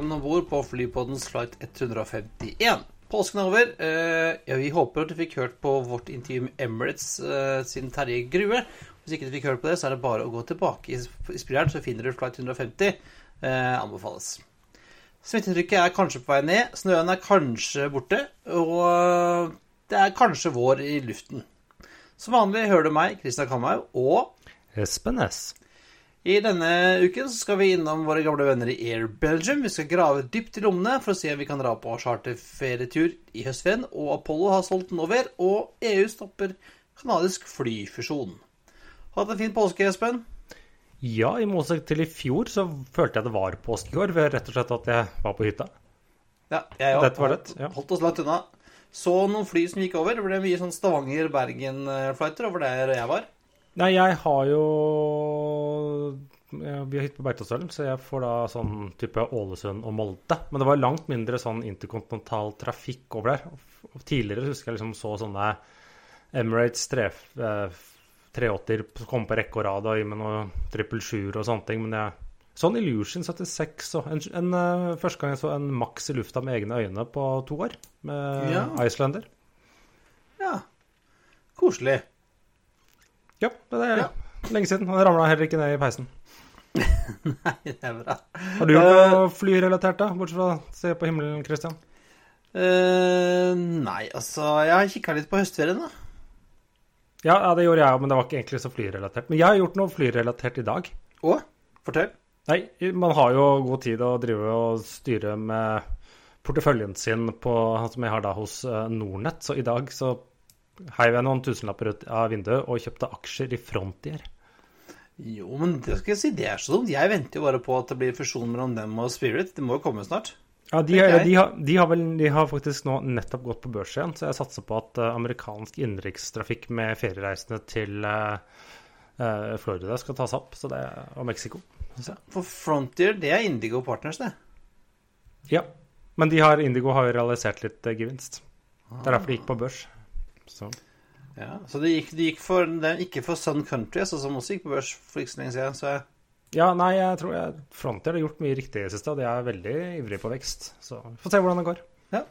Velkommen om bord på Flypoddens flight 151. Påsken er over. Eh, ja, vi håper at du fikk hørt på vårt intervju med Emirates eh, sin Terje Grue. Hvis ikke du fikk hørt på det, så er det bare å gå tilbake i spilleren, så finner du flight 150. Eh, anbefales. Smittetrykket er kanskje på vei ned, snøen er kanskje borte, og det er kanskje vår i luften. Som vanlig hører du meg, Kristian Kamhaug, og Espen S. i denne uken så skal vi innom våre gamle venner i Air Belgium. Vi skal grave dypt i lommene for å se om vi kan dra på charterferietur i høstferien. Og Apollo har solgt Nover, og EU stopper kanadisk flyfusjon. Hatt en fin påske, Espen? Ja, i motsetning til i fjor så følte jeg det var påske i år, ved rett og slett at jeg var på hytta. Ja, jeg Dette Holdt, ja. holdt oss langt unna. Så noen fly som gikk over. Det ble mye sånn Stavanger-Bergen-flighter over der jeg var. Nei, jeg har jo Vi har hytte på Beitostølen, så jeg får da sånn type Ålesund og Molde. Men det var langt mindre sånn interkontinental trafikk over der. Tidligere husker jeg liksom så sånne Emirates 3, eh, 380 komme på rekke og rad med noe trippel sjuer og sånne ting. Men jeg Sånn Illusion 76 og en, en, eh, Første gang jeg så en Max i lufta med egne øyne på to år, med Ja. Icelander. Ja. Koselig. Ja, det er Ja. lenge siden. Han ramla heller ikke ned i peisen. Nei, det er bra. Har du gjort noe flyrelatert, da? Bortsett fra å se på himmelen, Christian? Uh, nei, altså Jeg har kikka litt på høstferien, da. Ja, ja, det gjorde jeg òg, men det var ikke egentlig så flyrelatert. Men jeg har gjort noe flyrelatert i dag. Å, fortell. Nei, man har jo god tid å drive og styre med porteføljen sin på, som jeg har da hos eh, Nordnett. Så i dag så heiv jeg noen tusenlapper ut av vinduet og kjøpte aksjer i Frontier. Jo, men det skal jeg si, det er så dumt. Jeg venter jo bare på at det blir fusjon mellom dem og Spirit. Det må jo komme snart. Ja, de, de, har, de, har vel, de har faktisk nå nettopp gått på børs igjen, så jeg satser på at eh, amerikansk innenrikstrafikk med feriereisende til eh, eh, Florida skal tas opp, så det, og Mexico. Så. For Frontier, det er Indigo Partners, det. Ja, men de har, Indigo har jo realisert litt gevinst. Det er derfor de gikk på børs. Så. Ja, så det gikk, det gikk for, det ikke for Sun Country, altså, som også gikk på børs for ikke så lenge siden. Så jeg... Ja, nei, jeg tror jeg, Frontier har gjort mye riktig i det siste. De er veldig ivrig på vekst. Så vi får se hvordan det går. Ja.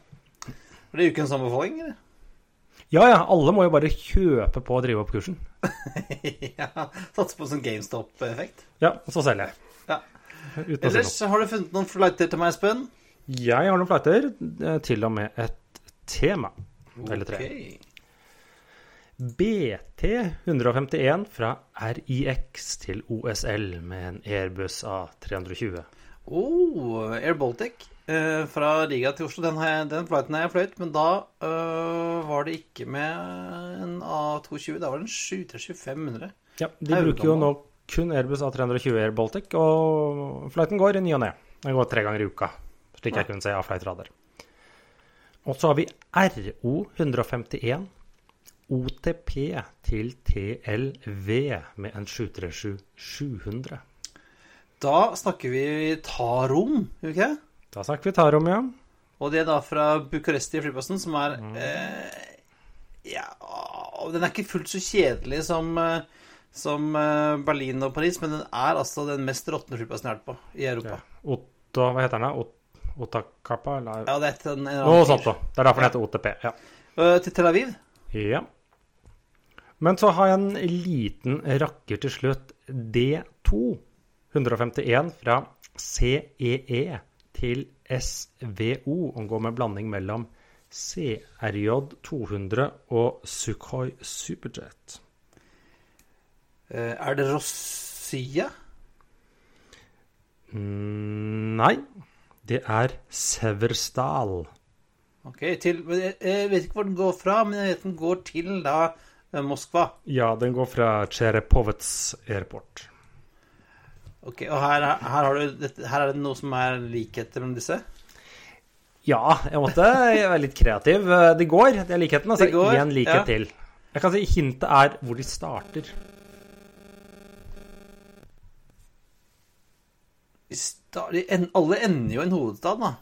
Det er ukens anbefaling, eller? Ja, ja. Alle må jo bare kjøpe på Og drive opp kursen. ja. Satse på sånn GameStop-effekt. Ja, og så selge. Ja. Ellers, har du funnet noen flighter til meg, Espen? Jeg har noen flighter, eh, til og med et tema. Eller tre. BT151 fra RIX til OSL med en Airbus A320. Oh, Air Baltic eh, fra Riga til Oslo. Den, jeg, den flighten har jeg fløyt, men da øh, var det ikke med en A220. Da var det en 72500. Ja, de Haudommer. bruker jo nå kun Airbus A320 Air Baltic, og flighten går i ny og ne. Den går tre ganger i uka, slik jeg ja. kunne se av flightradar. Og så har vi RO151 OTP til TLV med en 737-700. Da snakker vi Tarom, gjør vi ikke det? Da snakker vi Tarom, ja. Og det er da fra Bucuresti flyplassen, som er eh, Ja, den er ikke fullt så kjedelig som, eh, som eh, Berlin og Paris, men den er altså den mest råtne flyplassen jeg har vært på i Europa. ja. Otto, hva heter den? da? Ot- Otakapa? Eller? Ja, det er en, en Noe sånt da. Det er derfor den heter OTP. ja. Eh, Til Tel Aviv. Ja. Men så har jeg en liten rakker til slutt. D2 151 fra CEE til SVO og går med blanding mellom CRJ 200 og Sukhoi Superjet. Eh, Er det Rossia? Mm, nei, det er Severstal. Ok, til Jeg vet ikke hvor den går fra, men jeg vet den går til da Moskva. Ja, den går fra Cherepovets airport. Ok, Og her, her, har du, her er det noe som er likheter mellom disse? Ja, jeg måtte være litt kreativ. Det går, det er likheten. Altså én likhet ja. til. Jeg kan si Hintet er hvor de starter. De sta- alle ender jo i en hovedstad, da.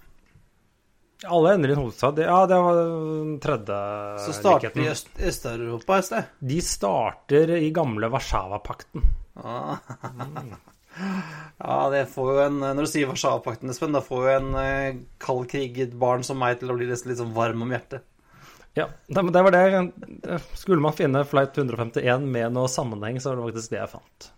Alle ender i en hovedstad. Ja, det var den tredje Så starter de i. Øst- Øst-Europa et sted. De starter i gamle Warszawapakten. Ah. Ja, det får jo en Når du sier Warszawapakten, Espen, da får jo en eh, kaldkriget barn som meg til å bli nesten litt sånn varm om hjertet. Ja, det, det var det. Skulle man finne flight 151 med noe sammenheng, så var det faktisk det jeg fant.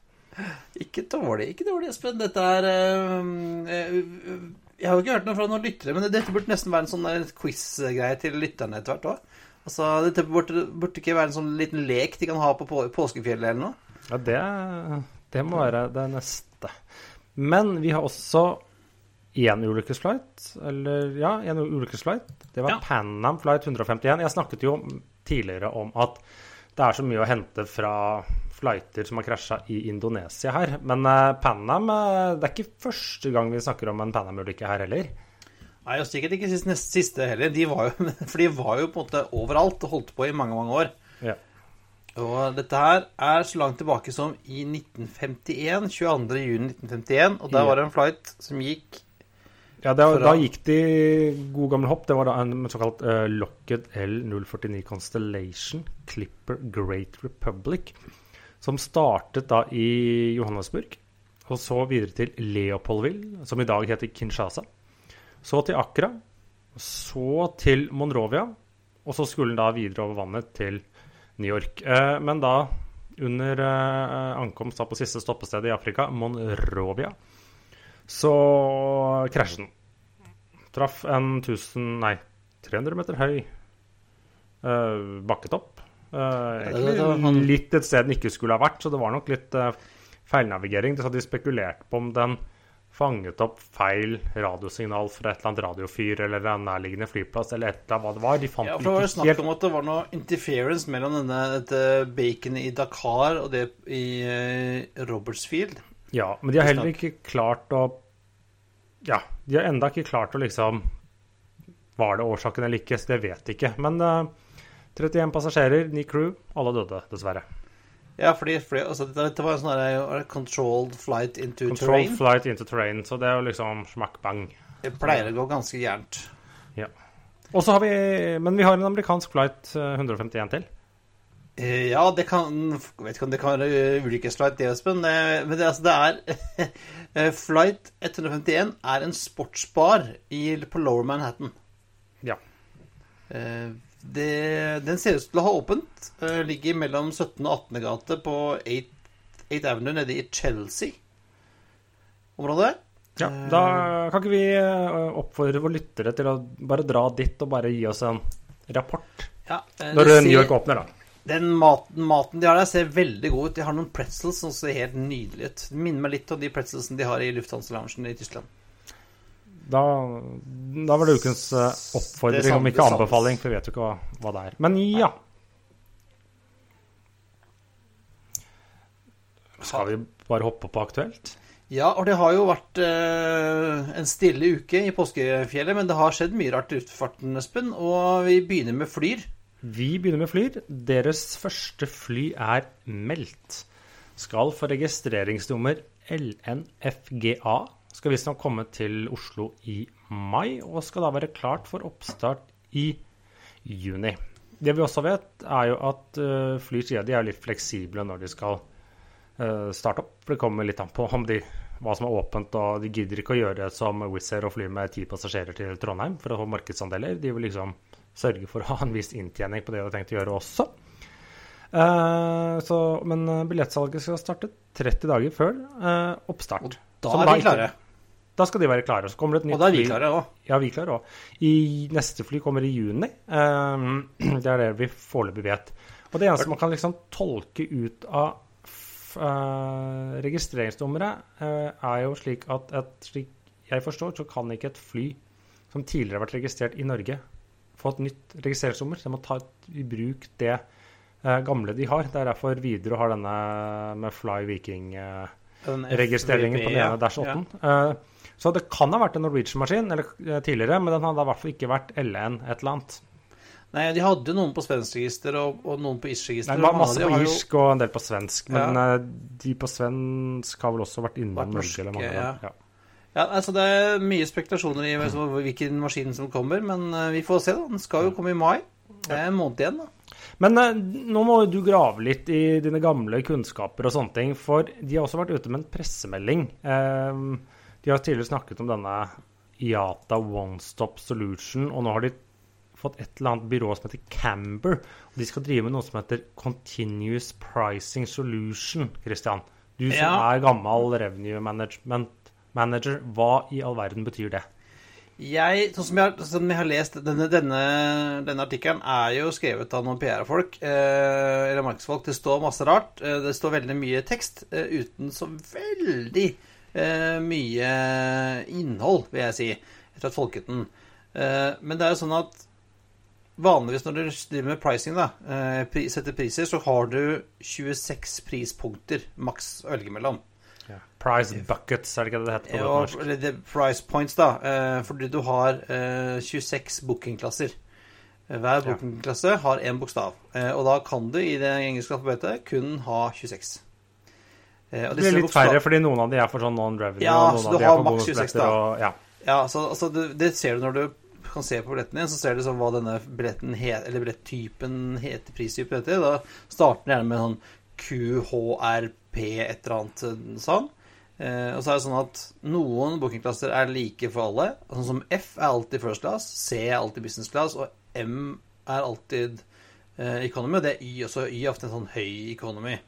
Ikke dårlig, ikke dårlig, Espen. Dette er eh, eh, Jeg har jo ikke hørt noe fra noen lyttere, men dette burde nesten være en sånn quiz-greie til lytterne etter hvert òg. Altså, dette burde, burde ikke være en sånn liten lek de kan ha på på påskefjellet eller noe. Ja, det, det må være det neste. Men vi har også én ulykkesflight. Eller ja, én ulykkesflight. Det var Ja. Pan Am Flight 151. Jeg snakket jo tidligere om at det er så mye å hente fra flighter som har krasja i Indonesia her. Men eh, Pan Am eh, Det er ikke første gang vi snakker om en Pan Am-ulykke her heller. Nei, og sikkert ikke siste, siste heller. De var jo, for de var jo på en måte overalt og holdt på i mange, mange år. Ja. Og dette her er så langt tilbake som i 1951. 22. juni 1951. Og der var det en flight som gikk Ja, det, Da gikk de god gammel hopp. Det var da en såkalt uh, Locked L049 Constellation Clipper Great Republic, som startet da i Johannesburg, og så videre til Leopoldville, som i dag heter Kinshasa. Så til Accra, så til Monrovia, og så skulle den da videre over vannet til New York. Eh, men da, under eh, ankomst da på siste stoppested i Afrika, Monrovia, så krasjet den. Traff en 1000, nei, 300 meter høy eh, bakketopp. Det sånn- litt et sted den ikke skulle ha vært, så det var nok litt uh, feilnavigering. hadde de spekulerte på om den fanget opp feil radiosignal fra et eller annet radiofyr eller en nærliggende flyplass eller et eller annet hva det var. De fant Ja, for det var jo snakk helt om at det var noe interference mellom denne, dette baconet i Dakar og det i uh, Robertsfield. Ja, men de har heller ikke klart å Ja, de har enda ikke klart å liksom Var det årsaken eller ikke, så det vet de ikke. Men eh, 31 passasjerer, 9 crew, alle døde, dessverre. Ja, fordi, fordi altså, dette, var en sånn der, eh, controlled flight into controlled terrain. flight into terrain, så det er jo liksom smakk bang. Det pleier å gå ganske gærent. Og så har vi Men vi har en amerikansk flight eh, 151 til. Eh, Ja, det kan Jeg vet ikke om det kan være eh, ulykkesflight, det, Espen. eh, Men det, altså, det er eh, Flight 151 er en sportsbar i, på Lower Manhattan. Ja. Eh, Det, den ser ut til å ha åpent. Eh, Ligger mellom 17. og 18. gate på 8, 8 Avenue nede i Chelsea-området. ja. Da kan ikke vi eh, oppfordre våre lyttere til å bare dra dit og bare gi oss en rapport Ja, eh, når New York åpner, da. Den maten, maten de har der, ser veldig god ut. De har noen pretzels som ser helt nydelige ut. Det minner meg litt om de pretzelsene de har i Lufthansa-loungen i Tyskland. Da, da var det ukens eh, Det oppfordring, sant, om ikke anbefaling, for vi vet jo ikke hva, hva det er. Men ja. Skal vi bare hoppe på aktuelt? Ja, og det har jo vært eh, en stille uke i påskefjellet, men det har skjedd mye rart i luftfarten, Espen. Og vi begynner med Flyr. Vi begynner med Flyr. Deres første fly er meldt. Skal få registreringsnummer LNFGA. Skal visstnok komme til Oslo i mai, og skal da være klart for oppstart i juni. Det vi også vet, er jo at uh, Flyr sier de er litt fleksible når de skal uh, starte opp. Det kommer litt an på de, hva som er åpent, og de gidder ikke å gjøre det som Wizz Air og fly med ti passasjerer til Trondheim for å få markedsandeler. De vil liksom sørge for å ha en viss inntjening på det de har tenkt å gjøre også. Uh, så, men eh, billettsalget skal starte 30 dager før uh, oppstart. Da Som er vi klare. Da skal de være klare. Så kommer det et nytt fly. Og da er vi klare òg. Ja, vi er klare òg. I neste fly kommer i juni. Eh, det er det vi foreløpig vet. Og det eneste man kan liksom tolke ut av eh, registreringsnummeret, eh, er jo slik at et, slik jeg forstår, så kan ikke et fly som tidligere har vært registrert i Norge, få et nytt registreringsnummer. Så de må ta i bruk det eh, gamle de har. Det er derfor Widerøe har denne med Fly Viking. Den registreringen på den ene Dash ja. 8. Eh, så det kan ha vært en Norwegian-maskin eller, eh, tidligere, men den hadde i hvert fall ikke vært LN et eller annet. Nei, de hadde noen på svensk register og, og noen på Nei, irsk-register. Nei, masse på irsk og en del på svensk, men ja. de på svensk har vel også vært innom Norge. norske, eller mange ja. ja. Ja, altså Det er mye spekulasjoner i hvilken maskin som kommer, men eh, vi får se. da. Den skal jo komme i mai. Det er en måned igjen. da. Men eh, nå må du grave litt i dine gamle kunnskaper og sånne ting, for de har også vært ute med en pressemelding. Eh, de har tidligere snakket om denne IATA One Stop Solution, og nå har de fått et eller annet byrå som heter Camber. og De skal drive med noe som heter Continuous Pricing Solution, Christian. Du som Ja. er gammel revenue management manager, hva i all verden betyr det? Jeg, sånn som jeg, har- jeg har lest, denne, denne, denne artikkelen er jo skrevet av noen PR-folk, eh, eller markedsfolk. Det står masse rart. Eh, det står veldig mye tekst eh, uten så veldig eh, mye innhold, vil jeg si, etter at folket den. Eh, men det er jo sånn at vanligvis når du driver med pricing, da, eh, setter priser, så har du 26 prispunkter maks å velge mellom. Price buckets, er det ikke det det heter på Ja, norsk? eller det, price points, da. Eh, fordi du har eh, 26 bookingklasser. Eh, Hver Ja. bookingklasse har én bokstav. Eh, og da kan du i det engelske alfabetet kun ha 26. Eh, og Det blir litt bokstav- færre fordi noen av de er for sånn non-revenue, Ja, og så du av de har maks 26 da. Og, ja. Ja, så, altså, det, det ser du når du kan se på billetten din, så ser du sånn hva denne billetten het, eller billetttypen heter, pristypen heter. Da starter den gjerne med sånn QHRP, et eller annet sånn. Eh, og så er det sånn at noen bookingklasser er like for alle. Sånn som F er alltid first class, C er alltid business class, og M er alltid eh, economy. Og det er Y også. Y er ofte en sånn høy economy.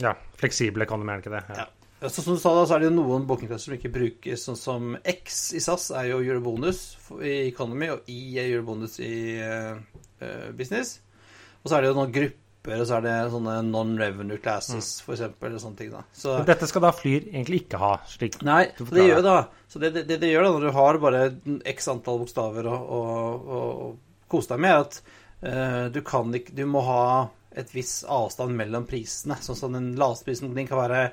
ja. Fleksibel economy, er det ikke det? Ja. Ja, Så som du sa da, så er det jo noen bookingklasser som ikke brukes, sånn som X i SAS er jo eurobonus bonus i economy, og I er eurobonus bonus i eh, eh, business. Og så er det jo noen grupper, og så er det sånne non-revenue classes, for eksempel, og sånne ting da. Så, dette skal da Flyr egentlig ikke ha, slik nei, det gjør da. Så det, det, det, det gjør da, når du har bare x antall bokstaver å, å, å kose deg med, at uh, du kan ikke, du må ha et viss avstand mellom prisene. Sånn som den laveste prisen din kan være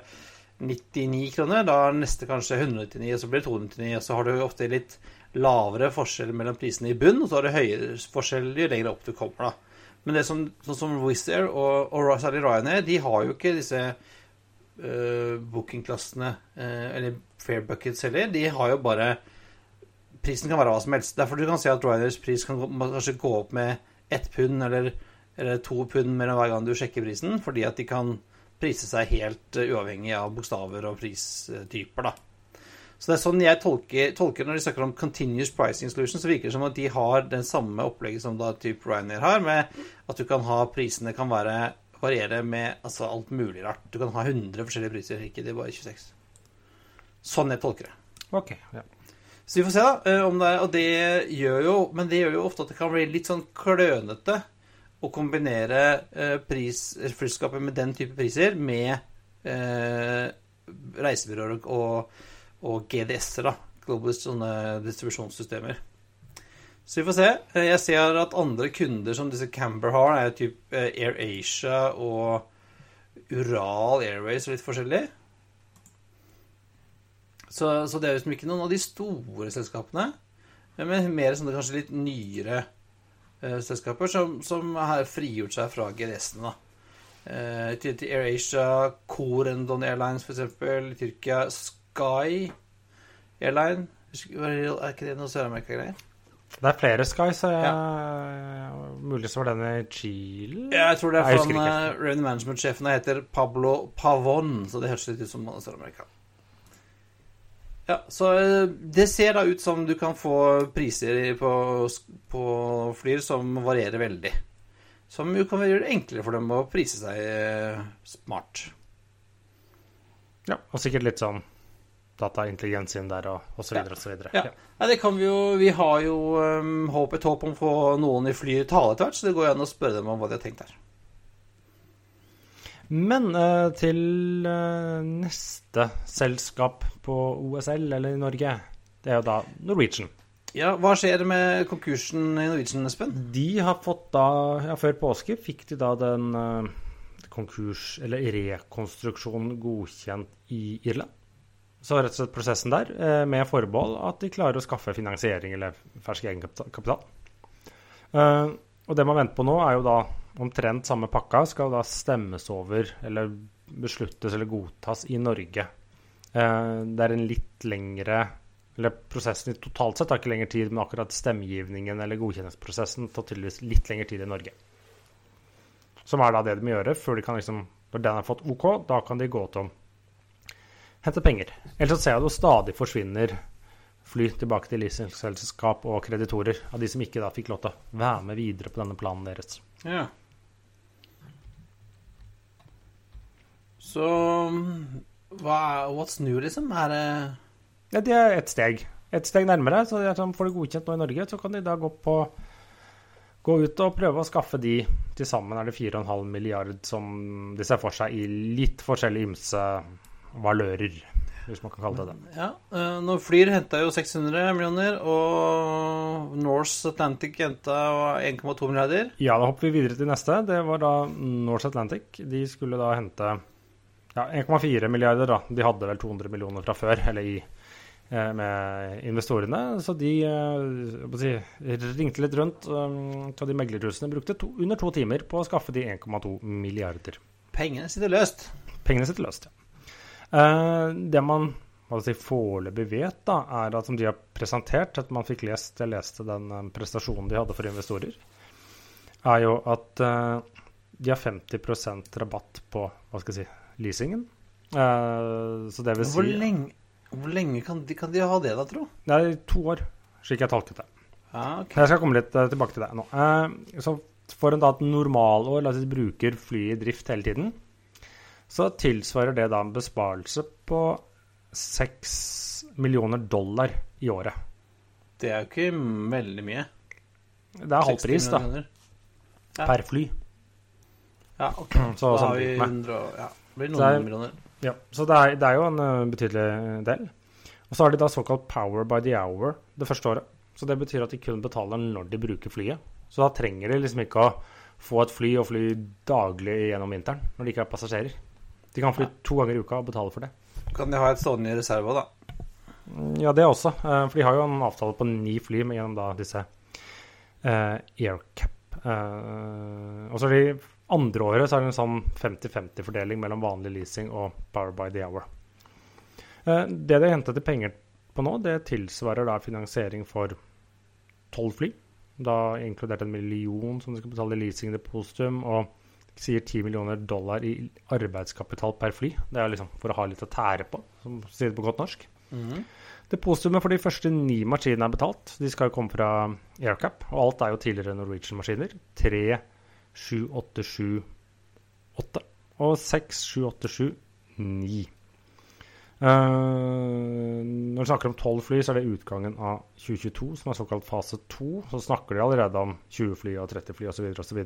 99 kroner, da er neste kanskje 199, og så blir det 299, og så har du ofte litt lavere forskjell mellom prisene i bunn, og så har du høyere forskjell jo lenger opp du kommer, da. Men det som, sånn som Wizz Air og, og særlig Ryanair, de har jo ikke disse uh, bookingklassene, uh, eller fair buckets heller. De har jo bare Prisen kan være hva som helst. Derfor du kan se at Ryanairs pris kan gå, kanskje gå opp med ett pund eller, eller to pund mellom hver gang du sjekker prisen, fordi at de kan prise seg helt eh, uavhengig av bokstaver og pristyper, da. Så det er sånn jeg tolker, tolker når de snakker om continuous pricing solution, så virker det som at de har den samme opplegget som da type Ryanair har, med at du kan ha prisene kan være variere med altså alt mulig rart. Du kan ha 100 forskjellige priser, ikke det er bare 26. Sånn jeg tolker det. Ok, ja. Så vi får se, da. eh, Om det er, og det gjør jo Men det gjør jo ofte at det kan bli litt sånn klønete å kombinere eh, pris, flyselskapet med den type priser med eh, reisebyråer og, og GDS-er, da. Global sånne distribusjonssystemer. Så vi får se. Eh, Jeg ser at andre kunder som disse Camber har, er typ AirAsia Air Asia og Ural Airways og litt forskjellig. Så, så det er liksom ikke noen av de store selskapene, men mer sånne kanskje litt nyere uh, selskaper som, som har frigjort seg fra GDS-ene. da. Uh, til, til AirAsia, Corendon Airlines f.eks., i Tyrkia, Sky Airline Er ikke det noe Sør-Amerika-greier? Det er flere Skies. Ja. Mulig så var den i Chile? Ja, jeg tror det er fra husker. Revenue Management-sjefen heter Pablo Pavon, så det høres litt ut som Sør-Amerika. Ja, så eh, det ser da ut som du kan få priser på, på flyr som varierer veldig. Som jo kan gjøre det enklere for dem å prise seg eh, smart. Ja, og sikkert litt sånn dataintelligens inn der, og, osv. og så videre. Ja. Det kan vi jo Vi har jo um, håp, et håp om å få noen i flyet tale etter hvert, så det går an å spørre dem om hva de har tenkt der. Men uh, til uh, neste selskap på OSL, eller i Norge, det er jo da Norwegian. Ja, Hva skjer med konkursen i Norwegian, Espen? De har fått da, ja, før påske fikk de da den uh, konkurs eller rekonstruksjonen godkjent i Irland. Så rett og slett prosessen der, eh, med forbehold at de klarer å skaffe finansiering eller fersk egenkapital. Uh, og det man venter på nå, er jo da omtrent samme pakka skal da stemmes over eller besluttes eller godtas i Norge. Uh, det er en litt lengre eller Prosessen i totalt sett tar ikke lengre tid, men akkurat stemmegivningen eller godkjenningsprosessen tar tydeligvis litt lengre tid i Norge. Som er da det de må gjøre før de kan liksom Når den har fått OK, da kan de gå til å hente penger. Ellers så ser jeg at det stadig forsvinner fly tilbake til leasingselskap og kreditorer av de som ikke da fikk lov til å være med videre på denne planen deres. Ja. Så hva er What's new, liksom? Er det Ja, det er ett steg. Et steg nærmere. Så de får det godkjent nå i Norge, så kan de da gå på gå ut og prøve å skaffe de til sammen er det 4,5 milliard som de ser for seg i litt forskjellig ymse valører, hvis man kan kalle det det. Ja, uh, når Flyr henta jo 600 millioner, og Norse Atlantic henta 1,2 milliarder. Ja, da hopper vi videre til neste. Det var da Norse Atlantic. De skulle da hente ja, 1,4 milliarder, da. De hadde vel 200 millioner fra før, eller i eh, med investorene. Så de si, ringte litt rundt. Um, de meglerhusene brukte to, under to timer på å skaffe de 1,2 milliarder. Pengene sitter løst. Pengene sitter løst, ja. Uh, det man si, foreløpig vet, da, er at som de har presentert, at man fikk lest Jeg leste den um, prestasjonen de hadde for investorer, er jo at uh, de har 50% rabatt på hva skal jeg si, leasingen. Så det vil hvor Lenge, hvor lenge kan de, kan de, ha det, da, tro? Det er to år, slik jeg tolket det. Ah, okay. Jeg skal komme litt tilbake til det nå. så for en da et normalår, la oss si bruker flyet i drift hele tiden, så tilsvarer det da en besparelse på 6 millioner dollar i året. Det er jo ikke veldig mye. Det er halv pris, da. Ja. Per fly. Ja, OK. Så, da har vi 100 Ja, det blir noen er, millioner. Ja, så det er, det er, jo en uh, betydelig del. Og så har de da såkalt power by the hour det første året. Så det betyr at de kun betaler når de bruker flyet. Så da trenger de liksom ikke å få et fly og fly daglig gjennom vinteren når de ikke har passasjerer. De kan fly to ganger i uka og betale for det. Kan de ha et stående i reserve, da? Ja, det også. Eh, for de har jo en avtale på ni fly gjennom da disse uh, AirCap. Uh, og så er de andre året så er det en sånn 50-50-fordeling mellom vanlig leasing og Power by the Hour. Uh, det de har hentet til penger på nå, det tilsvarer da finansiering for tolv fly. Da inkludert en million som de skal betale i leasingdepositum, og sier 10 millioner dollar i arbeidskapital per fly. Det er liksom for å ha litt å tære på, som sier det på godt norsk. Mm. Depositumet for de første ni maskinene er betalt. De skal jo komme fra AirCap, og alt er jo tidligere Norwegian-maskiner. 3, 7, 8, 7, 8 og 6, 7, 8, 7, 9. Uh, når vi snakker om 12 fly, så er det utgangen av 2022, som er såkalt fase 2. Så snakker de allerede om 20 fly og 30 fly osv. osv.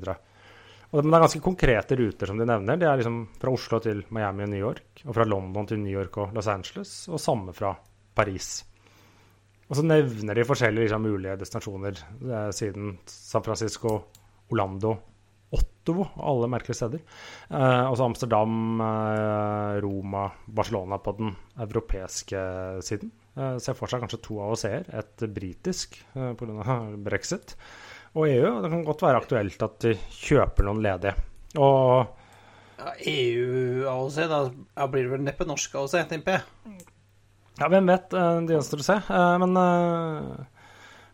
Og det, er ganske konkrete ruter som de nevner. Det er liksom fra Oslo til Miami og New York, og fra London til New York og Los Angeles, og samme fra Paris. Og så nevner de forskjellige liksom, mulige destinasjoner eh, siden San Francisco, Orlando, Ottovo og alle merkelige steder. Eh, også Amsterdam, eh, Roma, Barcelona på den europeiske siden. Eh, ser for seg kanskje to AOC-er, et britisk eh, pga. brexit og EU. Og det kan godt være aktuelt at de kjøper noen ledige. Og ja, EU-AOC, da blir det vel neppe norsk AOC, tenker jeg. Ja, hvem vet. Eh, det gjenstår å se. Eh, men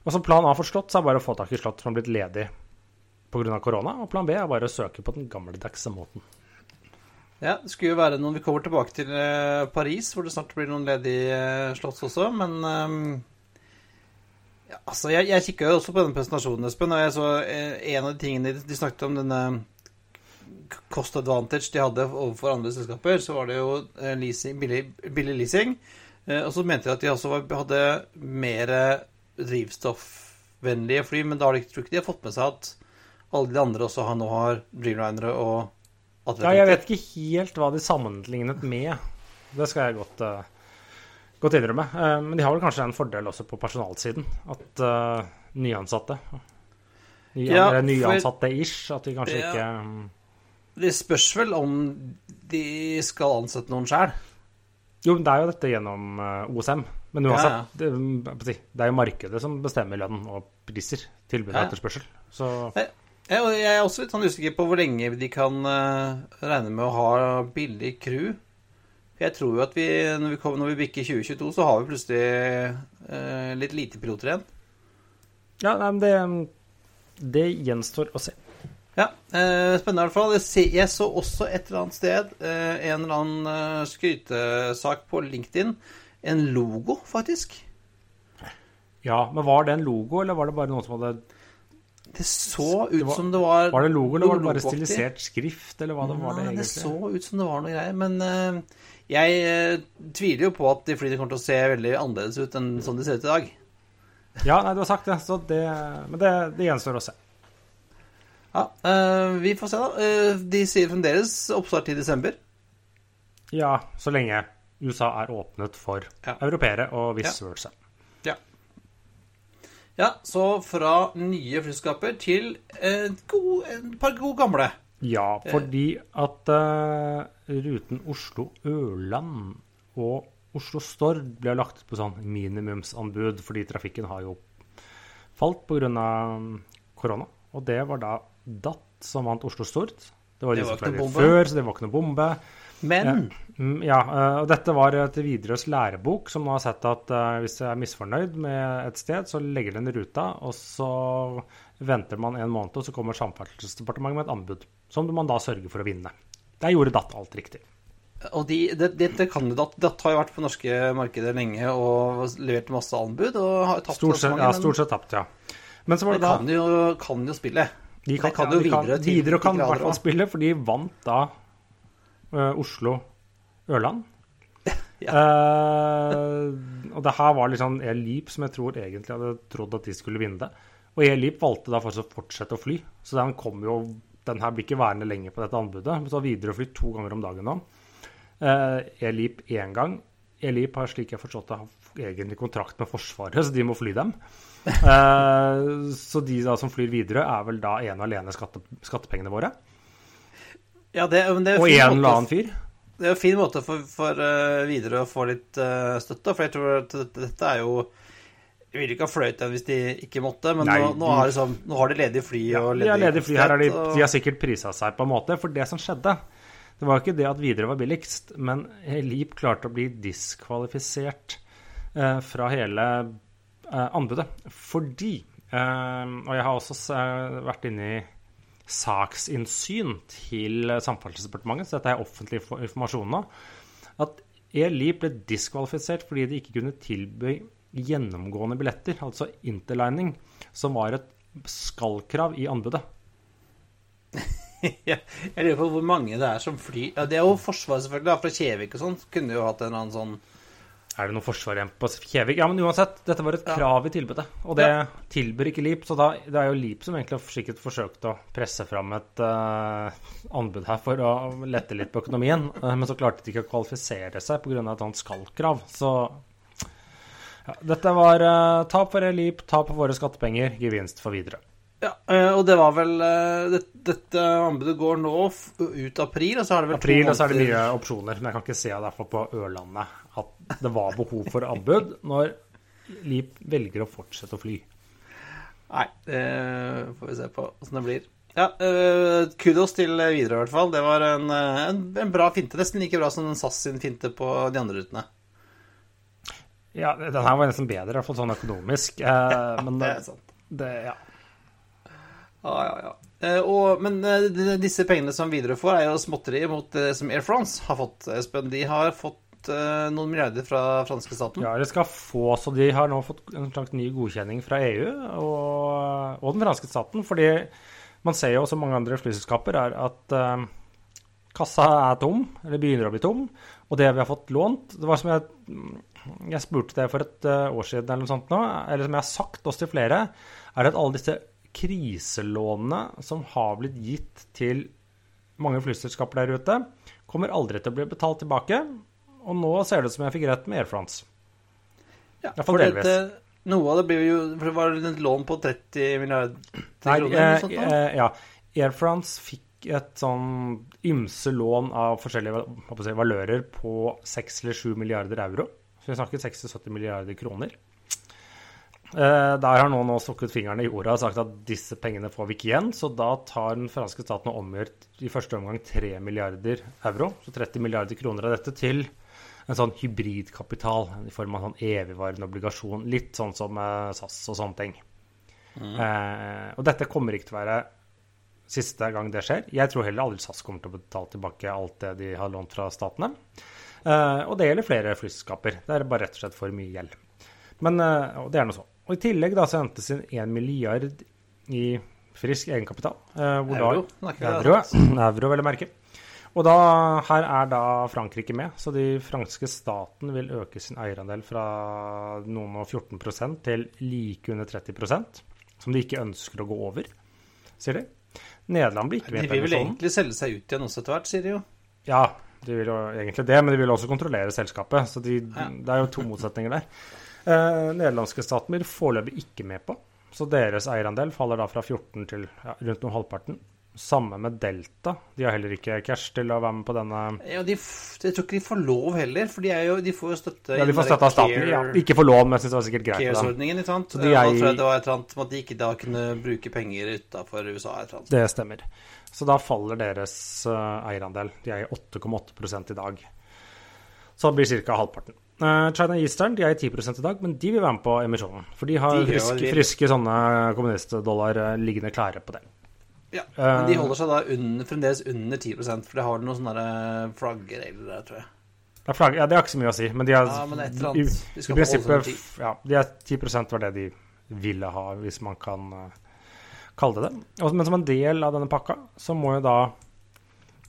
og som plan A for slott, så er det bare å få tak i slott som har blitt ledig pga. korona. Og plan B er bare å søke på den gammeldagse måten. Ja, det skulle jo være noen Vi kommer tilbake til Paris, hvor det snart blir noen ledige slott også, men um altså, jeg, jeg kikka jo også på denne presentasjonen, Espen, og jeg så eh, en av de tingene de, snakket om, denne cost advantage de hadde overfor andre selskaper, så var det jo eh, leasing, billig, billig, leasing. Eh, og så mente de at de også hadde mer drivstoffvennlige fly, men da har de ikke, tror ikke de har fått med seg at alle de andre også har, nå har Dreamlinere og Ja, jeg vet ikke helt hva de sammenlignet med. Det skal jeg godt uh Godt innrømme. Uh, men de har vel kanskje en fordel også på personalsiden. At uh, nyansatte ny, ja, Nyansatte-ish. At de kanskje ja. ikke um... Det spørs vel om de skal ansette noen sjøl. Jo, det er jo dette gjennom eh, OSM. Men uansett, Ja, ja. Det, si, det er jo markedet som bestemmer lønn og priser. Tilbud og etterspørsel. Så Jeg, er også litt sånn usikker på hvor lenge de kan eh, regne med å ha billig crew. Jeg tror jo at vi, når vi, kommer, når vi bikker 2022, så har vi plutselig eh, litt lite piloter igjen. ja, nei, men det, det gjenstår å se. Ja, eh, spennende i hvert fall. Jeg, så også et eller annet sted eh, en eller annen eh, skrytesak på LinkedIn. En logo, faktisk. Ja, men var det en logo, eller var det bare noe som hadde Det så ut Det var- som det var Var det logo, eller var det bare stilisert skrift, eller hva det var det Nei, det så ut som det var noe greier. Men eh, jeg eh, tviler jo på at de flyene kommer til å se veldig annerledes ut enn sånn de ser ut i dag. Ja, nei, du har sagt det, så det Men det, det gjenstår å se. Ja, eh, Vi får se, da. Eh, de sier fremdeles oppstart i desember. Ja, så lenge USA er åpnet for Ja. europeere og vice versa. Ja, Så fra nye flyskaper til et god, et par gode gamle. Ja, fordi at eh, ruten Oslo-Ørland og Oslo-Stord ble lagt ut på sånn minimumsanbud, fordi trafikken har jo falt pga. korona. Og det var da DAT som vant Oslo-Stord. Det var Det var som bombe. før, så det var ikke noe bombe. Men Mm, Ja, eh, og dette var til Widerøes lærebok, som nå har sett at eh, hvis jeg er misfornøyd med et sted, så legger den ruta, og så venter man en måned, og så kommer Samferdselsdepartementet med et anbud, som man da sørger for å vinne. Der gjorde DAT alt riktig. Og de, det, dette kan jo DAT. DAT har jo vært på norske markeder lenge og levert masse anbud og har tapt Stort sett, mange, ja, stort sett tapt, ja. Men så var de da kan jo, kan jo spille. de det kan ja, jo de Widerøe til kan i hvert fall spille, for de vant da uh, Oslo-Ørland. Ja. Eh, og det her var liksom Elip Leap som jeg tror egentlig hadde trodd at de skulle vinne det. Og Elip valgte da for å fortsette å fly, så den kom jo den her blir ikke værende lenger på dette anbudet. Men så flydd to ganger om dagen nå. Elip Air én gang. Elip har slik jeg forstått det, egentlig kontrakt med Forsvaret, så de må fly dem. Eh, så de da som flyr videre, er vel da ene og alene skatte, skattepengene våre. Ja, det, det Og en eller annen fyr. Det er jo en fin måte for, for uh, Widerøe å få litt uh, støtte, for jeg tror at dette er jo Jeg ville ikke ha fløyet den hvis de ikke måtte, men Nei, nå, nå, har liksom, nå har de ledige fly og ledige ja, ledig fly her, har de, og- de har sikkert prisa seg på en måte. For det som skjedde, det var jo ikke det at Widerøe var billigst, men Leap klarte å bli diskvalifisert eh, fra hele eh, anbudet. Fordi eh, Og jeg har også eh, vært inne i saksinnsyn til Samferdselsdepartementet, så dette er offentlig informasjon nå. At Air Leap ble diskvalifisert fordi de ikke kunne tilby gjennomgående billetter, altså interlining, som var et skal-krav i anbudet. jeg lurer på hvor mange det er som flyr ja, Det er jo Forsvaret, selvfølgelig. da, Fra Kjevik og sånn kunne jo hatt en eller annen sånn Er det noe forsvar igjen på Kjevik? Ja, men uansett, dette var et Ja. krav i tilbudet. Og det tilbyr ikke Leap, så da, det er jo Leap som egentlig har sikkert forsøkt å presse fram et uh, anbud her for å lette litt på økonomien. Eh, men så klarte de ikke å kvalifisere seg pga. et sånt skal-krav. Så ja, dette var uh, tap for Elip, tap for våre skattepenger, gevinst for videre. Ja, eh, og det var vel eh, det, Dette anbudet går nå ut april, og så har det vel April, og så er det mye opsjoner. Men jeg kan ikke se derfor på Ørlandet at det var behov for anbud når Leap velger å fortsette å fly. Nei, det får vi se på åssen det blir. Ja, eh, Kudos til Widerøe, i hvert fall. Det var en, eh, en, en bra finte. Nesten like bra som SAS sin finte på de andre rutene. Ja, den her var nesten bedre, i hvert fall sånn økonomisk. Eh, men Det er sant. det, ja. Ja, ja, ja. Eh, og, men eh, disse pengene som Widerøe får, er jo småtteri mot det som Air France har fått. Espen, de har fått eh, noen milliarder fra franske staten. ja, de skal få, så de har nå fått en slags ny godkjenning fra EU og, og den franske staten. Fordi man ser jo som mange andre flyselskaper er at eh, kassa er tom, eller begynner å bli tom. Og det vi har fått lånt Det var som jeg, jeg spurte det for et eh, år siden, eller noe sånt nå, eller som jeg har sagt også til flere, er at alle disse kriselånene som har blitt gitt til mange flyselskaper der ute, kommer aldri til å bli betalt tilbake. Og nå ser det ut som jeg fikk rett med Air France. Ja, for delvis. dette, noe av det blir jo For det var et lån på 30 milliarder kroner? eller eh, sånt eh, ja. Air France fikk et sånn ymse lån av forskjellige si, valører på 6 eller 7 milliarder euro. Så vi snakker 60-70 milliarder kroner. Eh, Der har noen nå stukket fingrene i jorda og sagt at disse pengene får vi ikke igjen, så da tar den franske staten og omgjør i første omgang 3 milliarder euro, så 30 milliarder kroner av dette, til en sånn hybridkapital i form av en sånn evigvarende obligasjon. Litt sånn som eh, SAS og sånne ting. Eh, og dette kommer ikke til å være siste gang det skjer. Jeg tror heller aldri SAS kommer til å betale tilbake alt det de har lånt fra statene. Eh, og det gjelder flere flyselskaper. Det er bare rett og slett for mye gjeld. Men eh, det er noe sånn. Og I tillegg da så hentes inn 1 milliard i frisk egenkapital. eh, hvor Euro, Da, euro, euro, vel å merke. Og da, her er da Frankrike med, så de franske staten vil øke sin eierandel fra noen og 14 til like under 30% som de ikke ønsker å gå over, sier de. Nederland blir ikke De med på vil vel egentlig selge seg ut igjen også etter hvert, sier de jo. Ja, de vil jo egentlig det, men de vil også kontrollere selskapet. Så de, Ja. det er jo to motsetninger der. Eh, nederlandske staten blir foreløpig ikke med på, så deres eierandel faller da fra 14 til ja, rundt noen halvparten. Samme med Delta. De har heller ikke cash til å være med på denne Ja, de jeg tror ikke de får lov heller, for de, jo, de får jo støtte Ja, de får støtte av staten. Ja, ikke for lov, men jeg syns det var sikkert greit. Cares-ordningen, ikke sant? Så de Eh, er Nå tror jeg det var et eller annet med at de ikke da kunne bruke penger utafor USA. Et eller annet. Det stemmer. Så da faller deres eh, eierandel. De er i 8,8 i dag. Så det blir ca. halvparten. Eh, China Eastern de er i 10 i dag, men de vil være med på emisjonen. For de har De friske, friske sånne kommunistdollar liggende klare på det. Ja, men de Eh, holder seg da under, fremdeles under 10% for de har noen sånne flaggregler flaggeregler der, tror jeg. Det flagg, ja, det har ikke så mye å si, men de har Ja, men et eller annet. De skal prinsippet til ja, de er 10 var det de ville ha, hvis man kan uh, kalle det det. Og- Men som en del av denne pakka, så må jo da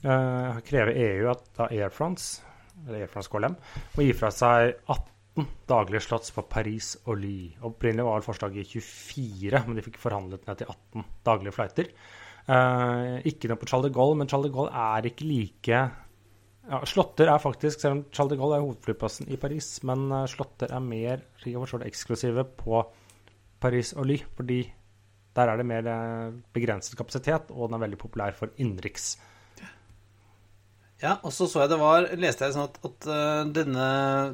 uh, kreve EU at da Air France, eller Air France KLM, må gi fra seg 18 daglige slotts på Paris og Ly. Opprinnelig var forslaget 24, men de fikk forhandlet ned til 18 daglige flighter. Eh, ikke noe på Charles de Gaulle, men Charles de Gaulle er ikke like ja, Slåtter er faktisk, selv om Charles de Gaulle er hovedflyplassen i Paris, men uh, slåtter er mer slik jeg eksklusive på Paris og Ly, fordi der er det mer eh, begrenset kapasitet, og den er veldig populær for innenriks. Ja, og så så jeg det var Leste jeg sånn at, at denne,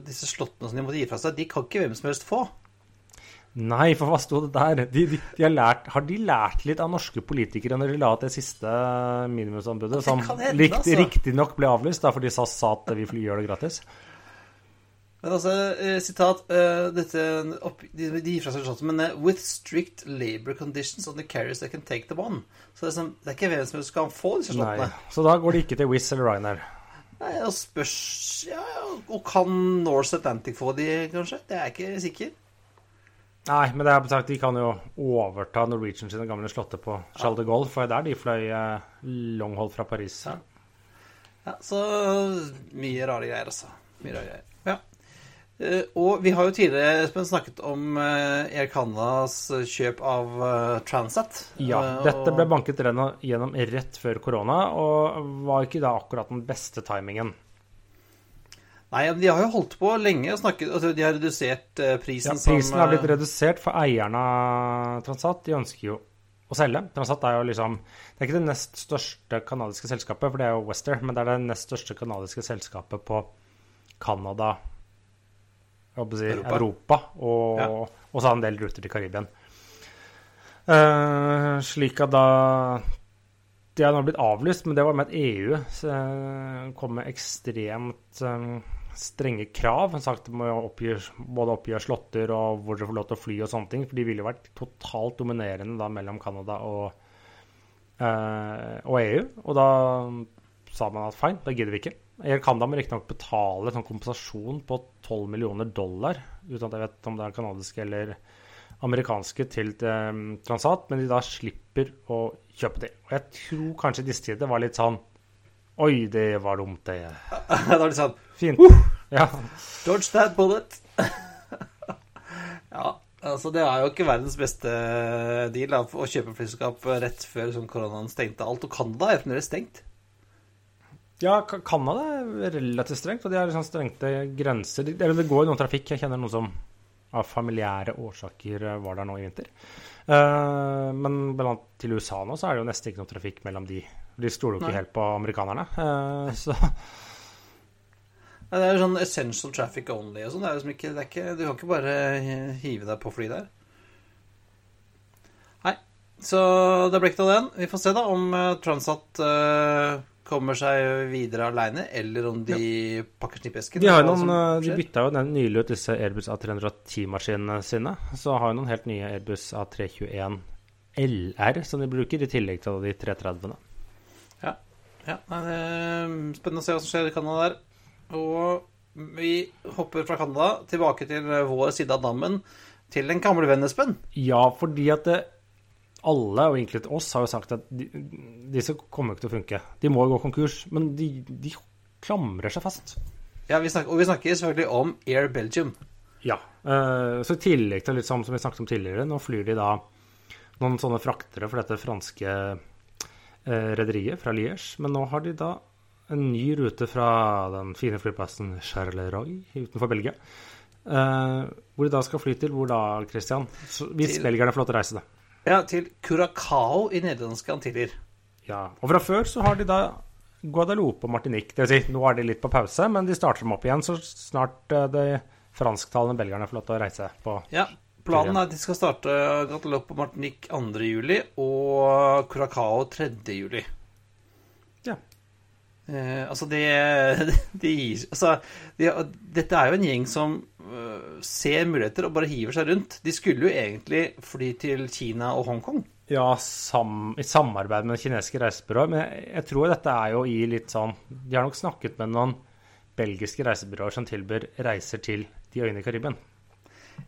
disse slottene som de måtte gi fra seg, de kan ikke hvem som helst få. Nei, for hva sto det der? De, de, de har, lært, har de lært litt av norske politikere når de la ut det siste minimumsanbudet, som kan hende, altså. riktignok ble avlyst da, fordi SAS sa at vi gjør det gratis? Men altså, eh, sitat eh, dette, opp, de, de gir fra seg slottene, men eh, With strict labor conditions on the carriers that can take them on. Så det er, som, det er ikke hvem som helst skal få disse slottene. Så da går det ikke til Wizz eller Ryanair. Nei, og spørs ja, Og kan Norse Atlantic få de, kanskje? Det er jeg ikke sikker. Nei, men det er sagt, de kan jo overta Norwegian sine gamle slåtter på Charles de Gaulle, for det er der de fløy eh, longhold fra Paris. Ja. Ja, så mye rare greier, altså. Mye rare greier. Ja. Eh, og vi har jo tidligere Espen, snakket om eh, Air Canadas kjøp av Transat. Ja, dette ble banket gjennom rett før korona, og var ikke da akkurat den beste timingen. Nei, de har jo holdt på lenge og snakket altså, De har redusert eh, Ja, prisen prisen som er blitt eh, redusert, for eierne av Transat de ønsker jo å selge. Transat er jo liksom Det er ikke det nest største kanadiske selskapet, for det er jo Wester, men det er det nest største kanadiske selskapet på Canada, si, Europa. Europa, og, Ja. og så har en del ruter til Karibien. Uh, slik at da De har nå blitt avlyst, men det var med at EU eh, kom med ekstremt eh, strenge krav. Sagt må oppgi, både oppgi slåtter og hvor dere får lov til å fly og sånne ting. For de ville vært totalt dominerende da mellom Canada og, eh, og EU. Og da sa man at fine, da gidder vi ikke. Air Canada må riktignok betale sånn kompensasjon på 12 millioner dollar, uten at jeg vet om det er canadiske eller amerikanske til eh, Transat, men de da slipper å kjøpe det. Og jeg tror kanskje i disse tider var litt sånn Oi, det var dumt, det. Da er det sånn Fint. Ja. Dodge that bullet. ja, altså det er jo ikke verdens beste deal da, å kjøpe flyselskap rett før sånn koronaen stengte alt. Og Canada er fremdeles stengt. Ja, Canada er relativt strengt, og de har liksom strengte grenser. Eller det går jo noen trafikk. Jeg kjenner noen som av familiære årsaker eh, var der nå i vinter. Eh, men blant annet til USA nå så er det jo nesten ikke noe trafikk mellom de De stoler jo ikke Nei. helt på amerikanerne. uh, så Nei, Det er jo sånn essential traffic only og sånn. Det er liksom ikke, det er ikke, du kan ikke bare hive deg på fly der. Nei, så det ble ikke noe av den. Vi får se da om eh, Transat uh, kommer seg videre aleine, eller om de pakker snippesken. de, har noen, de bytta jo den nylig ut disse Airbus A310-maskinene sine. Så har jo noen helt nye Airbus A321 LR som de bruker, i tillegg til de 330-ene. Ja, det er spennende å se hva som skjer i Canada der. Og vi hopper fra Canada tilbake til vår side av dammen, til den gamle vennen Espen. Ja, fordi at det, alle, og egentlig oss, har jo sagt at de, disse kommer jo ikke til å funke. De må jo gå konkurs, men de, de klamrer seg fast. Ja, vi snakker, og vi snakker selvfølgelig om Air Belgium. Ja. eh, så i tillegg til litt sånn som vi snakket om tidligere, nå flyr de da noen sånne fraktere for dette franske eh, rederiet fra Liège. Men nå har de da en ny rute fra den fine flyplassen Charleroi utenfor Belgia. Uh, hvor de da skal fly til hvor da, Christian? Så, hvis Til- belgierne får lov til å reise det. Ja, til Curacao i nederlandske Antiller. Ja, og fra før så har de da Guadeloupe og Martinique. Det vil si, nå er de litt på pause, men de starter dem opp igjen så snart eh, de fransktalende belgierne får lov til å reise på Ja, planen er at de skal starte Guadeloupe og Martinique 2. juli og Curacao 3. juli. Ja. Eh, altså, det de, gir Altså, de, dette er jo en gjeng som uh, ser muligheter og bare hiver seg rundt. De skulle jo egentlig fly til Kina og Hongkong. Ja, sam, i samarbeid med kinesiske reisebyrået. Men jeg, jeg tror dette er jo i litt sånn De har nok snakket med noen belgiske reisebyråer som tilbyr reiser til de øyene i Karibien.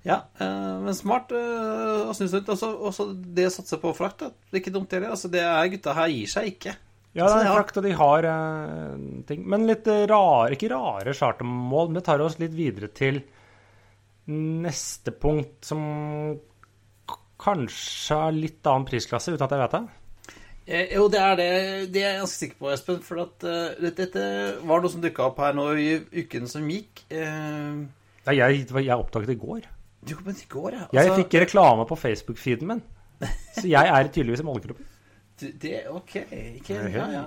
Ja, eh, men smart eh, å snu seg rundt. Også, også det å satse på frakt, det er ikke dumt heller. Altså, det er gutta her gir seg ikke. Ja, Altså, det er frakt, og de har uh, ting. Men litt rare, ikke rare chartermål, men det tar oss litt videre til neste punkt, som kanskje har litt annen prisklasse, uten at jeg vet det. Eh, jo, det er det. Det er jeg ganske sikker på, Espen. For at uh, dette var noe som dukka opp her nå i uken som gikk. Uh, Ja, jeg, jeg oppdaget det i går. Kom inn i går, ja. Jeg Altså, fikk reklame på Facebook-feeden min. Så jeg er tydeligvis i målgruppen. Det, ok. Ikke, Ok. ja, ja.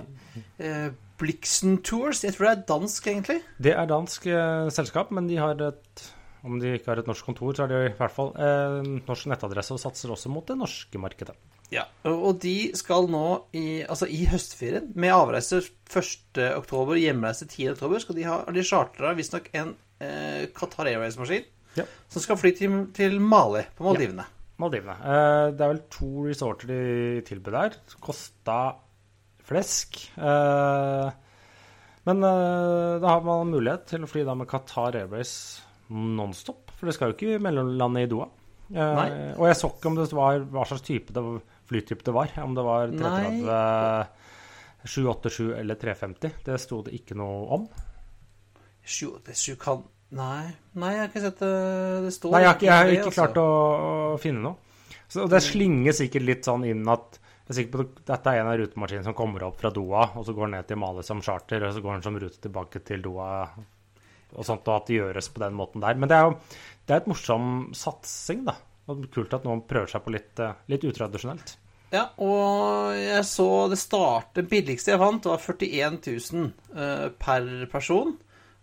Eh, Blixen Tours. Jeg tror det er dansk, egentlig. Det er dansk eh, selskap, men de har et Om de ikke har et norsk kontor, så har de i hvert fall eh, norsk nettadresse og satser også mot det norske markedet. Ja, og de skal nå i, altså i høstferien, med avreise 1. oktober, hjemreise 10. oktober, skal de ha, de chartra visstnok en eh, Qatar Airways-maskin Ja. som skal fly til, til Mali på Maldivene. Maldivene. Eh, det er vel to resorter de tilbød der. Kosta flesk. Eh, men eh, da har man mulighet til å fly da med Qatar Airways nonstop, for det skal jo ikke mellomlande i Doha. Eh, Nei. og jeg så ikke om det var hva slags type det, flytype det var. Om det var 330, 787 eller 350. Det sto det ikke noe om. Sju, det sju kan Nei, nei, jeg har ikke sett det. Det står Nei, jeg har ikke, jeg har ikke altså. klart å, å finne noe. Så det slinger sikkert litt sånn inn at jeg er sikker på at dette er en av rutemaskinene som kommer opp fra Doha, og så går den ned til Mali som charter, og så går den som rute tilbake til Doha, og sånt, og at det gjøres på den måten der. Men det er jo det er et morsom satsing, da. Og kult at noen prøver seg på litt, eh, litt utradisjonelt. Ja, og jeg så det starte Det billigste jeg fant, var 41 000 eh, per person.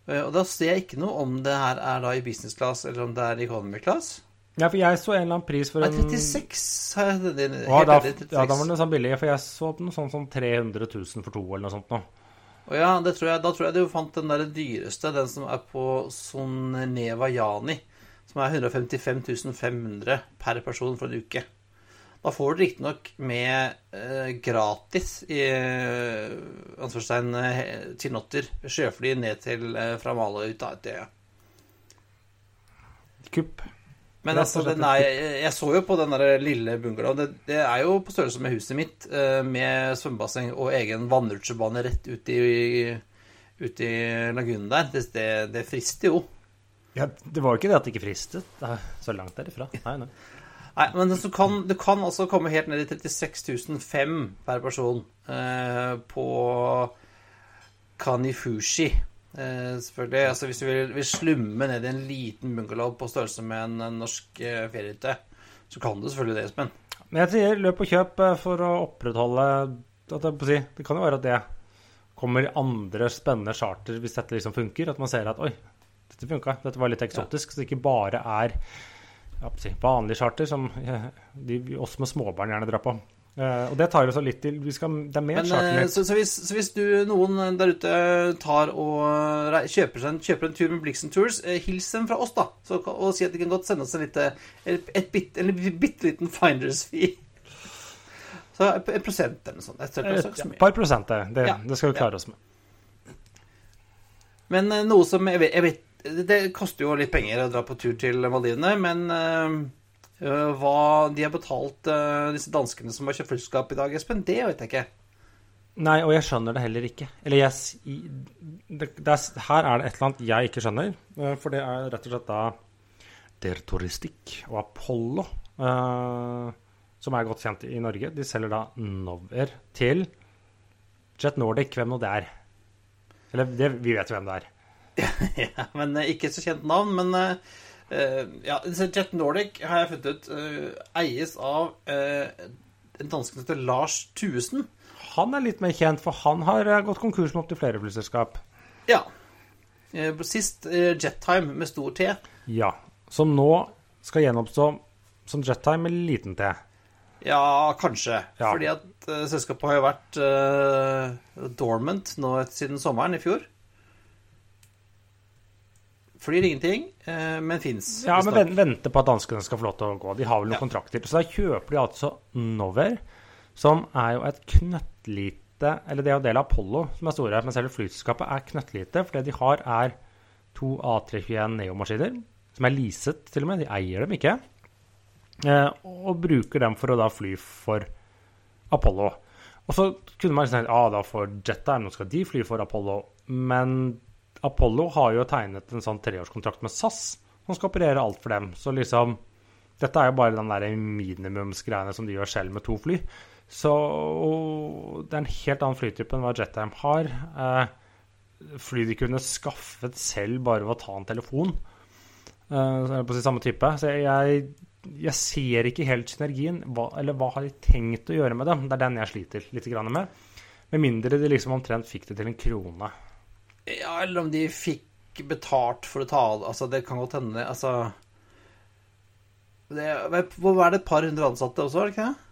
Eh, og da ser jeg ikke noe om det her er da i business class, eller om det er i economy class. Ja, for jeg så en eller annen pris for Nei, en 36 har jeg den. Ja, da, enig, 36. ja, da var den sånn billig, for jeg så noe sånn som 300 000 for to, eller noe sånt noe. Og ja, det tror jeg, da tror jeg du fant den der dyreste, den som er på Soneva Jani, som er 155 500 per person for en uke. Da får du riktignok med eh, gratis i eh, anførselstegn eh, til Notter sjøfly ned til eh, fra Maløy ut av Utøya. Kupp. Men altså, den er, jeg så jo på den der lille bungalowen. Det, det er jo på størrelse med huset mitt, eh, med svømmebasseng og egen vannrutsjebane rett ut i, ut i lagunen der. Det, det, det frister jo. Ja, det var jo ikke det at det ikke fristet. Det er så langt derifra. Nei, nei. Nei, men det kan, du kan altså komme helt ned i 36.005 per person eh, på Kanifushi. Eh, selvfølgelig. Altså, hvis du vil, vil slumme ned i en liten bungalow på størrelse med en, en norsk eh, feriehytte, så kan du selvfølgelig det, Espen. Men jeg sier løp og kjøp eh, for å opprettholde at det, si, det kan jo være at det kommer andre spennende charter hvis dette liksom funker. At man ser at oi, dette funka, dette var litt eksotisk. Så det ikke bare er ja, si, vanlig charter som eh, de, oss med småbarn gjerne drar på. Uh, og det tar oss litt til vi skal, Det er mer Men, eh, så, så, hvis, så hvis du, noen der ute tar og kjøper, seg en, kjøper en tur med Blixen Tours, eh, hils dem fra oss, da. Så, og si at de kan godt sende oss en lite, et, et bit, en bitte liten finders fee. Så et, et prosent eller noe sånt. Et, et, Et par prosent, det. Det, Ja. det skal vi klare oss med. Men noe som jeg vet, jeg vet Det koster jo litt penger å dra på tur til Maldivene, men eh, hva de har betalt eh, disse danskene som har kjøpt flyselskap i dag, Espen, det vet jeg ikke. Nei, og jeg skjønner det heller ikke. Eller jeg det, det er, Her er det et eller annet jeg ikke skjønner. For det er rett og slett da Der Touristikk og Apollo, eh, som er godt kjent i Norge, de selger da Nover til Jet Nordic, hvem nå det er. Eller det, vi vet jo hvem det er. ja, men eh, Ikke så kjent navn, men eh, eh, ja, Jet Nordic har jeg funnet ut eies av en danske som heter Lars Thuesen. Han er litt mer kjent, for han har gått konkurs med opptil flere flyselskap. Ja. Sist Jettime med stor T. Ja. Som nå skal gjenoppstå som Jettime med liten T. Ja, kanskje. Ja. Fordi at uh, selskapet har jo vært uh, dormant nå siden sommeren i fjor. Flyr ingenting, eh, men fins. Ja, men venter vente på at danskene skal få lov til å gå. De har vel noen Ja. kontrakter. Så da kjøper de altså Nover, som er jo et knøttlite Eller det er jo del av Apollo som er store, men selve flyselskapet er knøttlite. For det de har, er to A321 Neo-maskiner, som er leaset til og med. De eier dem ikke. Eh, og bruker dem for å da fly for Apollo. Og så kunne man si at ah, da får Jetta, nå skal de fly for Apollo. Men Apollo har jo tegnet en sånn treårskontrakt med SAS, som skal operere alt for dem. Så liksom Dette er jo bare den der minimumsgreiene som de gjør selv med to fly. Så det er en helt annen flytype enn hva Jettime har. Eh, fly de kunne skaffet selv bare ved å ta en telefon. Eh, det på sin samme type. Så jeg, jeg ser ikke helt synergien. Hva, eller hva har de tenkt å gjøre med dem? Det er den jeg sliter litt med. Med mindre de liksom omtrent fikk det til en krone. Ja, eller om de fikk betalt for å ta av Altså, det kan godt hende Altså det, Hvor er det et par hundre ansatte også, er det ikke det?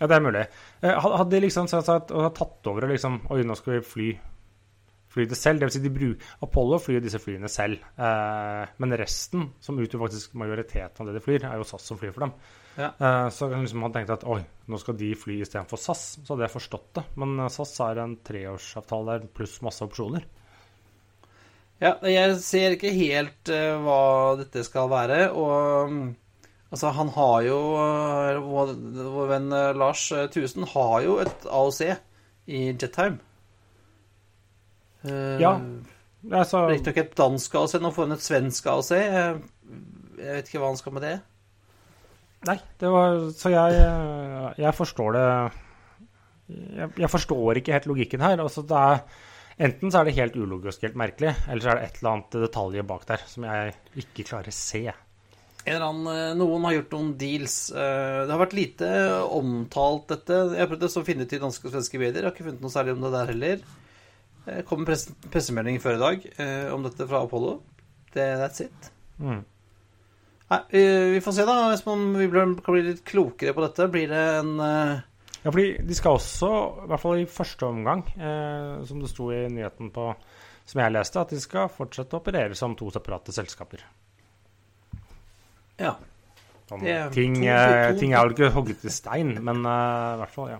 Ja, det er mulig. Eh, Hadde de liksom sagt tatt over og liksom Oi, nå skal vi fly, fly det selv. Det vil si, de bruk, Apollo flyr disse flyene selv. Eh, men resten, som utgjør faktisk majoriteten av det de flyr, er jo SAS som flyr for dem. Ja. Eh, så kan liksom man tenkt at oi, nå skal de fly istedenfor SAS. Så hadde jeg forstått det. Men eh, SAS er en treårsavtale der pluss masse opsjoner. Ja, jeg ser ikke helt uh, hva dette skal være, og um, altså, han har jo eh, Vår vår venn eh, Lars Tusen har jo et AOC i Jetheim. Uh, Ja. Altså, Riktignok et dansk AOC, nå får han et svensk AOC. Jeg, jeg vet ikke hva han skal med det. Nei, det var Så jeg, jeg forstår det jeg, jeg forstår ikke helt logikken her. Altså det er, enten så er det helt ulogisk, helt merkelig, eller så er det et eller annet detaljer bak der som jeg ikke klarer å se. Annen, eh, noen har gjort noen deals. Eh, Det har vært lite omtalt, dette. Jeg har prøvd å finne ut i danske og svenske medier. Jeg har ikke funnet noe særlig om det der heller. Det kom en press pressemelding før i dag eh, om dette fra Apollo. Det, that's it. Mm. Nei, vi, får se, da. Hvis man, vi kan bli litt klokere på dette. Blir det en eh, Ja, fordi de skal også, i hvert fall i første omgang, eh, som det sto i nyheten på som jeg leste, at de skal fortsette å operere som to separate selskaper. Ja. Sånn, Det er ting, to- eh, to- ting er vel ikke hogget i stein, men eh, i hvert fall, ja.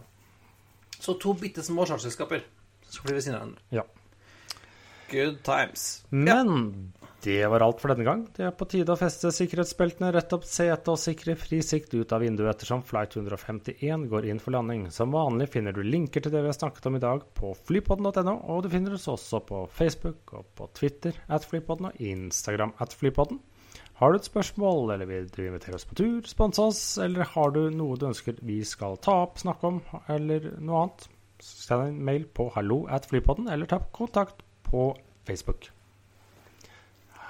Så to bitte små charterselskaper som skal fly ved siden av hverandre. Ja. Good times. Men det var alt for denne gang. Det er på tide å feste sikkerhetsbeltene, rette opp setet og sikre fri sikt ut av vinduet ettersom flight 151 går inn for landing. Som vanlig finner du linker til det vi har snakket om i dag på flypodden.no, og du finner oss også på Facebook og på Twitter at flypodden og Instagram at flypodden. Har du et spørsmål, eller vil du invitere oss på tur, sponse oss, eller har du noe du ønsker vi skal ta opp, snakke om, eller noe annet, send en mail på hallo at flypodden, eller ta kontakt på Facebook.